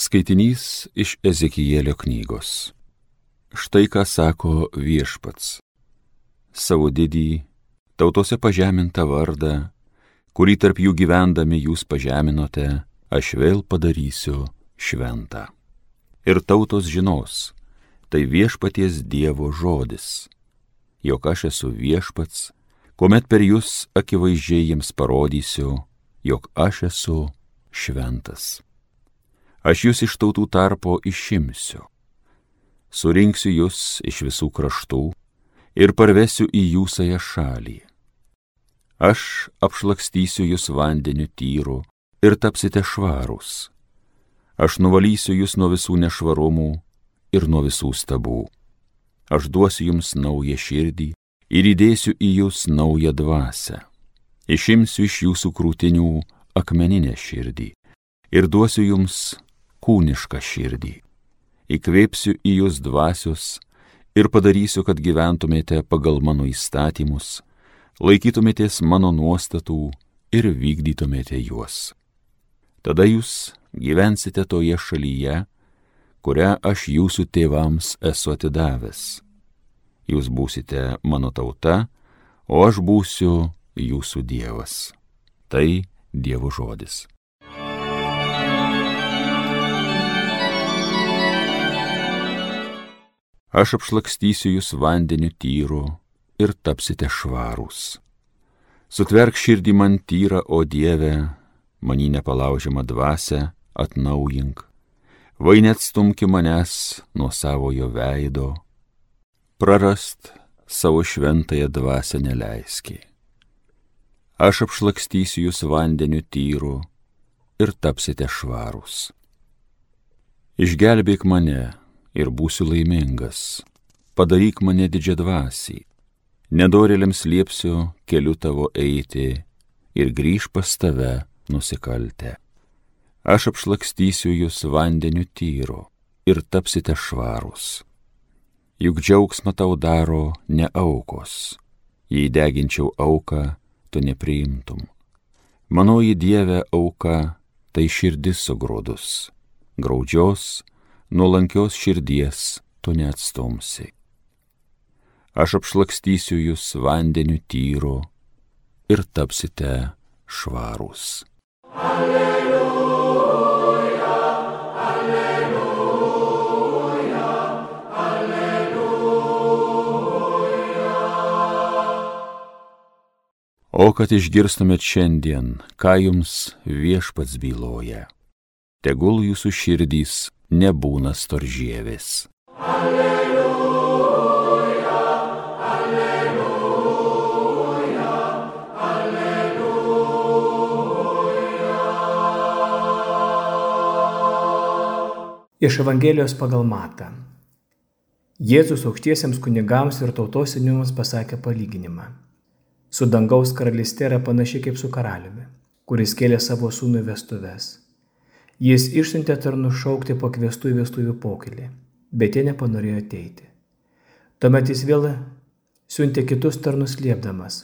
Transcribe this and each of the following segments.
Skaitinys iš Ezekijėlio knygos. Štai ką sako viešpats. Savo didį, tautose pažemintą vardą, kurį tarp jų gyvendami jūs pažeminote, aš vėl padarysiu šventą. Ir tautos žinos, tai viešpaties Dievo žodis, jog aš esu viešpats, kuomet per jūs akivaizdžiai jiems parodysiu, jog aš esu šventas aš jūs iš tautų tarpo išimsiu. Surinksiu jūs iš visų kraštų ir parvesiu į jūsąją šalį. Aš apšlakstysiu jūs vandeniu tyru ir tapsite švarūs. Aš nuvalysiu jūs nuo visų nešvarumų ir nuo visų stabų. Aš duosiu jums naują širdį ir įdėsiu į jūs naują dvasę. Išimsiu iš jūsų krūtinių akmeninę širdį ir duosiu jums kūnišką širdį. Įkvėpsiu į jūs dvasius ir padarysiu, kad gyventumėte pagal mano įstatymus, laikytumėtės mano nuostatų ir vykdytumėte juos. Tada jūs gyvensite toje šalyje, kurią aš jūsų tėvams esu atidavęs. Jūs būsite mano tauta, o aš būsiu jūsų Dievas. Tai Dievo žodis. Aš apšlakstysiu jūs vandeniu tyru ir tapsite švarūs. Sutverk širdį man tyrą, o Dieve, manį nepalaužiamą dvasę atnaujink. Vai net stumki manęs nuo savojo veido, prarast savo šventąją dvasę neleiski. Aš apšlakstysiu jūs vandeniu tyru ir tapsite švarūs. Išgelbėk mane, ir būsiu laimingas. Padaryk mane didžią dvasį. Nedorėliams liepsiu keliu tavo eiti ir grįž pas tave nusikaltę. Aš apšlakstysiu jūs vandeniu tyru ir tapsite švarūs. Juk džiaugsmą tau daro ne aukos, jei deginčiau auką, tu nepriimtum. Manoji Dieve auka tai širdis sugrūdus, graudžios nuolankios širdies tu neatstumsi. Aš apšlakstysiu jūs vandeniu tyru ir tapsite švarūs. Alleluja, alleluja, alleluja. O kad išgirstumėt šiandien, ką jums viešpats byloja, tegul jūsų širdys nebūna storžėvis. Alleluja, alleluja, alleluja. Iš Evangelijos pagal Matą. Jėzus aukštiesiems kunigams ir tautos seniūnams pasakė palyginimą. Su dangaus karalystė yra panašiai kaip su karaliumi, kuris kėlė savo sūnų vestuves Jis išsiuntė tarnus šaukti pakviestų į vestuvių pokylį, bet jie nepanorėjo ateiti. Tuomet jis vėl siuntė kitus tarnus liepdamas.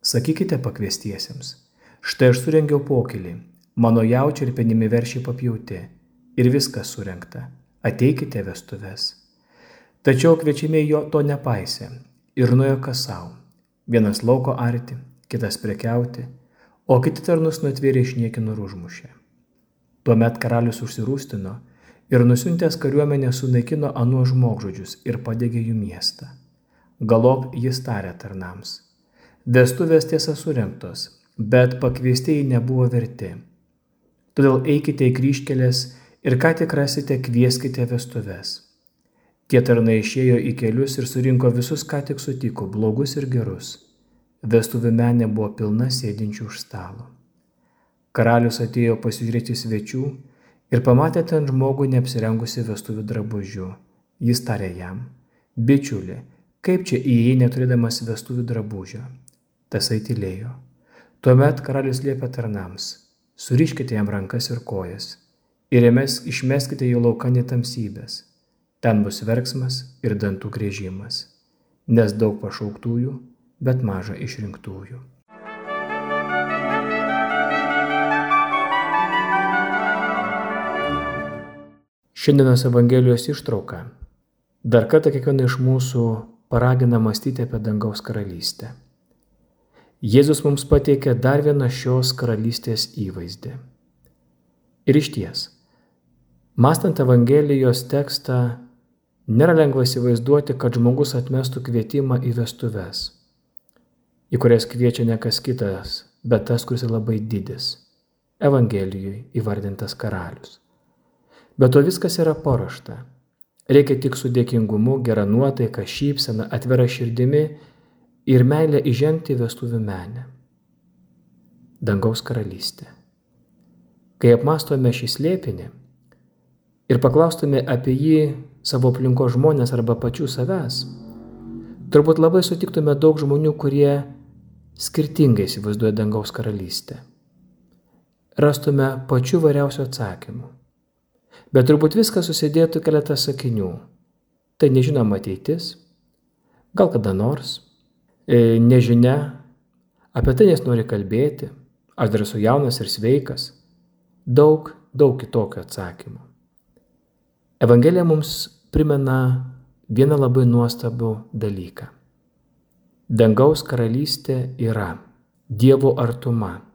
Sakykite pakviestiesiems, štai aš surengiau pokylį, mano jaučiai ir penimi veršiai papjauti ir viskas surenkta, ateikite vestuves. Tačiau kviečiamiai jo to nepaisė ir nuėjo kas savo. Vienas lauko arti, kitas prekiauti, o kiti tarnus nutvėrė išniekinų ir užmušė. Tuomet karalius užsirūstino ir nusiuntęs kariuomenę sunaikino anuo žmogžudžius ir padegė jų miestą. Galop jis tarė tarnams. Vestuvės tiesa surinktos, bet pakviestieji nebuvo verti. Todėl eikite į kryškelės ir ką tik rasite, kvieskite vestuves. Tie tarnai išėjo į kelius ir surinko visus, ką tik sutiko, blogus ir gerus. Vestuvių menė buvo pilna sėdinčių už stalo. Karalius atėjo pasižiūrėti svečių ir pamatė ten žmogų neapsirengusi vestuvių drabužių. Jis tarė jam, bičiuli, kaip čia įėjai neturėdamas vestuvių drabužio? Tasai tylėjo. Tuomet karalius liepė tarnams, suriškite jam rankas ir kojas ir mes išmeskite jo laukanį tamsybės. Ten bus verksmas ir dantų grėžimas, nes daug pašauktųjų, bet maža išrinktųjų. Šiandienos Evangelijos ištrauka dar kartą kiekvieną iš mūsų paragina mąstyti apie dangaus karalystę. Jėzus mums pateikė dar vieną šios karalystės įvaizdį. Ir iš ties, mastant Evangelijos tekstą, nėra lengva įsivaizduoti, kad žmogus atmestų kvietimą į vestuves, į kurias kviečia ne kas kitas, bet tas, kuris labai didis - Evangelijoje įvardintas karalius. Bet to viskas yra paruošta. Reikia tik su dėkingumu, gera nuotaika, šypsena, atvira širdimi ir meilė įžengti vestuvių menę. Dangaus karalystė. Kai apmastome šį slėpinį ir paklaustume apie jį savo aplinko žmonės arba pačių savęs, turbūt labai sutiktume daug žmonių, kurie skirtingai įsivaizduoja dangaus karalystę. Rastume pačių variausių atsakymų. Bet turbūt viskas susidėtų keletą sakinių. Tai nežinoma ateitis, gal kada nors, e, nežinia, apie tai nes nori kalbėti, aš dar esu jaunas ir sveikas, daug, daug kitokių atsakymų. Evangelija mums primena vieną labai nuostabų dalyką. Dangaus karalystė yra Dievo artuma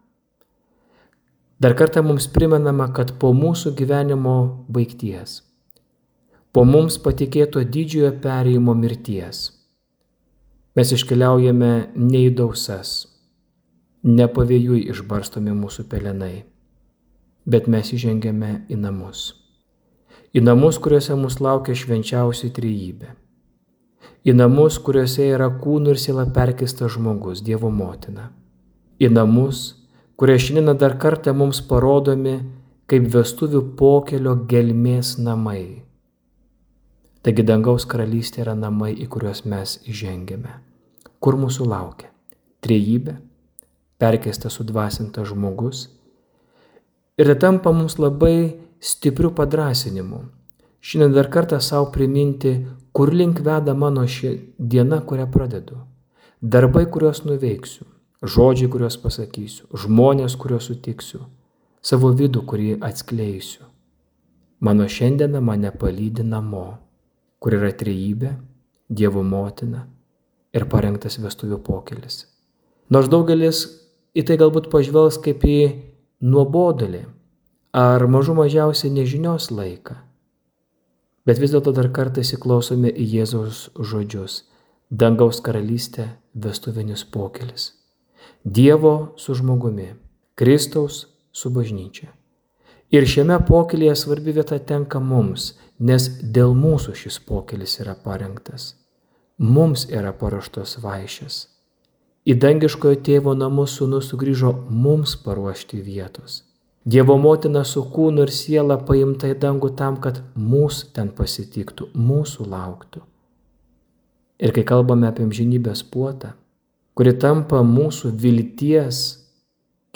Dar kartą mums primenama, kad po mūsų gyvenimo baigties, po mums patikėto didžiojo perėjimo mirties, mes iškeliaujame ne į dausas, ne pavėjui išbarstomi mūsų pelenai, bet mes įžengėme į namus. Į namus, kuriuose mus laukia švenčiausiai trejybė. Į namus, kuriuose yra kūnų ir siela perkistas žmogus, Dievo motina. Į namus, kurie šiandien dar kartą mums parodomi kaip vestuvių pokelio gelmės namai. Taigi dangaus karalystė yra namai, į kuriuos mes įžengėme. Kur mūsų laukia? Trejybė, perkestas sudvasintas žmogus. Ir tai tampa mums labai stiprių padrasinimų. Šiandien dar kartą savo priminti, kur link veda mano ši diena, kurią pradedu. Darbai, kuriuos nuveiksiu žodžiai, kuriuos pasakysiu, žmonės, kuriuos sutiksiu, savo vidų, kurį atskleisiu. Mano šiandiena mane palydi namo, kur yra trejybė, Dievo motina ir parengtas vestuvių pokelis. Nors daugelis į tai galbūt pažvelgs kaip į nuobodulį ar mažų mažiausiai nežinios laiką. Bet vis dėlto dar kartą įsiklausome į Jėzaus žodžius - dangaus karalystė vestuvinis pokelis. Dievo su žmogumi, Kristaus su bažnyčia. Ir šiame pokelėje svarbi vieta tenka mums, nes dėl mūsų šis pokelis yra parengtas. Mums yra paruoštos vaišės. Į dangiškojo tėvo namus sūnus sugrįžo mums paruošti vietos. Dievo motina su kūnu ir siela paimta į dangų tam, kad mūsų ten pasitiktų, mūsų lauktų. Ir kai kalbame apie amžinybės puotą, kuri tampa mūsų vilties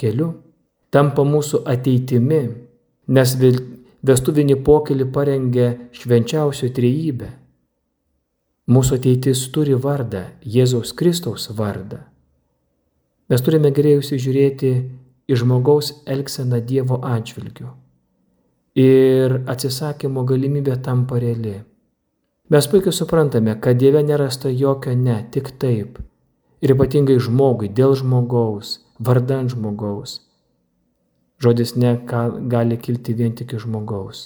keliu, tampa mūsų ateitimi, nes vestuvinį pokelį parengė švenčiausio trejybė. Mūsų ateitis turi vardą, Jėzaus Kristaus vardą. Mes turime geriau įsižiūrėti į žmogaus elgseną Dievo atžvilgiu. Ir atsisakymo galimybė tampa reali. Mes puikiai suprantame, kad Dieve nerasta jokio ne, tik taip, ir ypatingai žmogui, dėl žmogaus, vardan žmogaus. Žodis ne gali kilti vien tik iš žmogaus,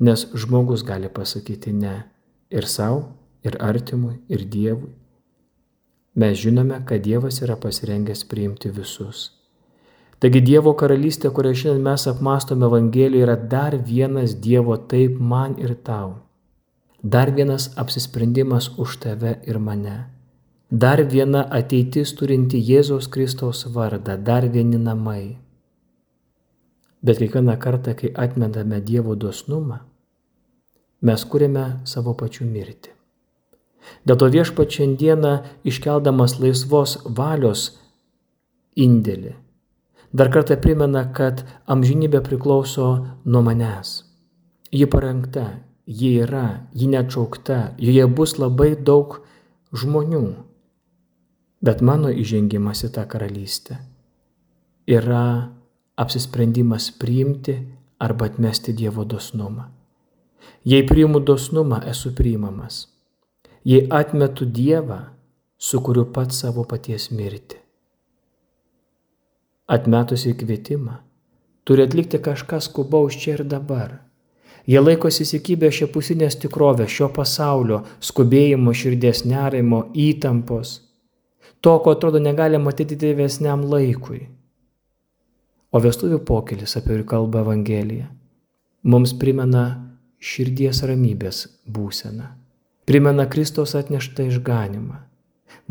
nes žmogus gali pasakyti ne ir savo, ir artimui, ir Dievui. Mes žinome, kad Dievas yra pasirengęs priimti visus. Taigi Dievo karalystė, kurią šiandien mes apmastome Evangelijoje, yra dar vienas Dievo taip man ir tau. Dar vienas apsisprendimas už tave ir mane dar viena ateitis turinti Jėzaus Kristaus vardą, dar vieni namai. Bet kiekvieną kartą, kai atmetame Dievo dosnumą, mes kūrėme savo pačių mirtį. Dėl to viešpat šiandieną iškeldamas laisvos valios indėlį, dar kartą primena, kad amžinybė priklauso nuo manęs. Ji parengta, ji yra, ji neatšaukta, joje bus labai daug žmonių, Bet mano įžengimas į tą karalystę yra apsisprendimas priimti arba atmesti Dievo dosnumą. Jei priimu dosnumą, esu priimamas. Jei atmetu Dievą, sukuriu pat savo paties mirtį. Atmetus įkvietimą, turi atlikti kažką skubaus čia ir dabar. Jie laikosi įsikibę šiapusinės tikrovės, šio pasaulio, skubėjimo, širdies nerimo, įtampos, to, ko atrodo negalima atidėti vėsniam laikui. O vestuvių pokelis, apie kurį kalba Evangelija, mums primena širdies ramybės būseną, primena Kristaus atneštą išganimą,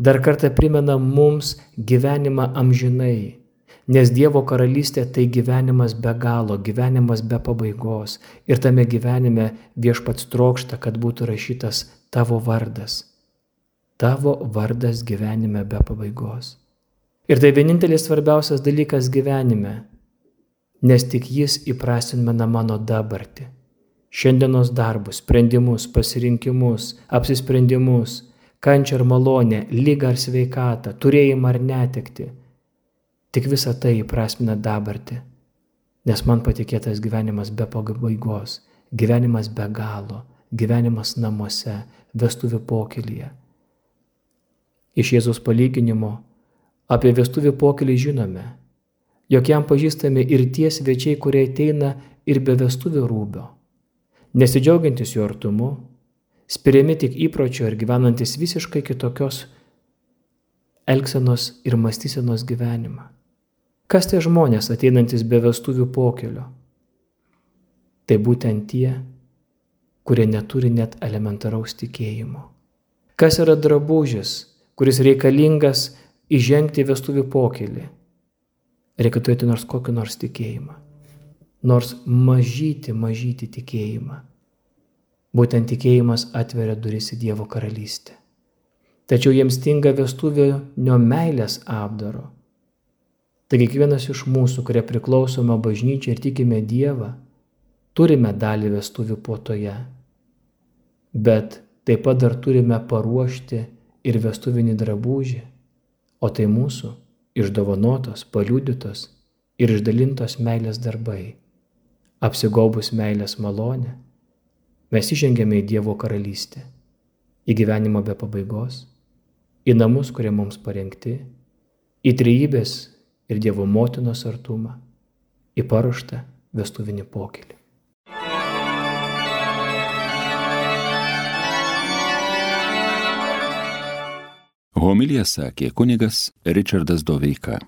dar kartą primena mums gyvenimą amžinai Nes Dievo karalystė tai gyvenimas be galo, gyvenimas be pabaigos. Ir tame gyvenime viešpats trokšta, kad būtų rašytas tavo vardas. Tavo vardas gyvenime be pabaigos. Ir tai vienintelis svarbiausias dalykas gyvenime, nes tik jis įprasmina mano dabartį. Šiandienos darbus, sprendimus, pasirinkimus, apsisprendimus, kančią ar malonę, lygą ar sveikatą, turėjimą ar netekti Tik visa tai įprasmina dabartį, nes man patikėtas gyvenimas be pabaigos, gyvenimas be galo, gyvenimas namuose, vestuvių pokylyje. Iš Jėzus palyginimo apie vestuvių pokylį žinome, jog jam pažįstami ir tie svečiai, kurie ateina ir be vestuvių rūbio, nesidžiaugiantis jo artumu, spiriami tik įpročio ir gyvenantis visiškai kitokios elgsenos ir mąstysenos gyvenimą. Kas tie žmonės ateinantis be vestuvių pokelio? Tai būtent tie, kurie neturi net elementaraus tikėjimo. Kas yra drabužis, kuris reikalingas įžengti vestuvių pokelį? Reikia turėti nors kokį nors tikėjimą. Nors mažyti, mažyti tikėjimą. Būtent tikėjimas atveria duris į Dievo karalystę. Tačiau jiems stinga vestuvio meilės apdaro Taigi kiekvienas iš mūsų, kurie priklausome bažnyčiai ir tikime Dievą, turime dalį vestuvių puotoje. Bet taip pat dar turime paruošti ir vestuvinį drabužį, o tai mūsų išdovanotos, paliudytos ir išdalintos meilės darbai. Apsigobus meilės malonę, mes įžengėme į Dievo karalystę, į gyvenimą be pabaigos, į namus, kurie mums parengti, į trejybės ir Dievo motinos artumą, į paruoštą vestuvinį pokylį. Homilija sakė kunigas Richardas Doveika.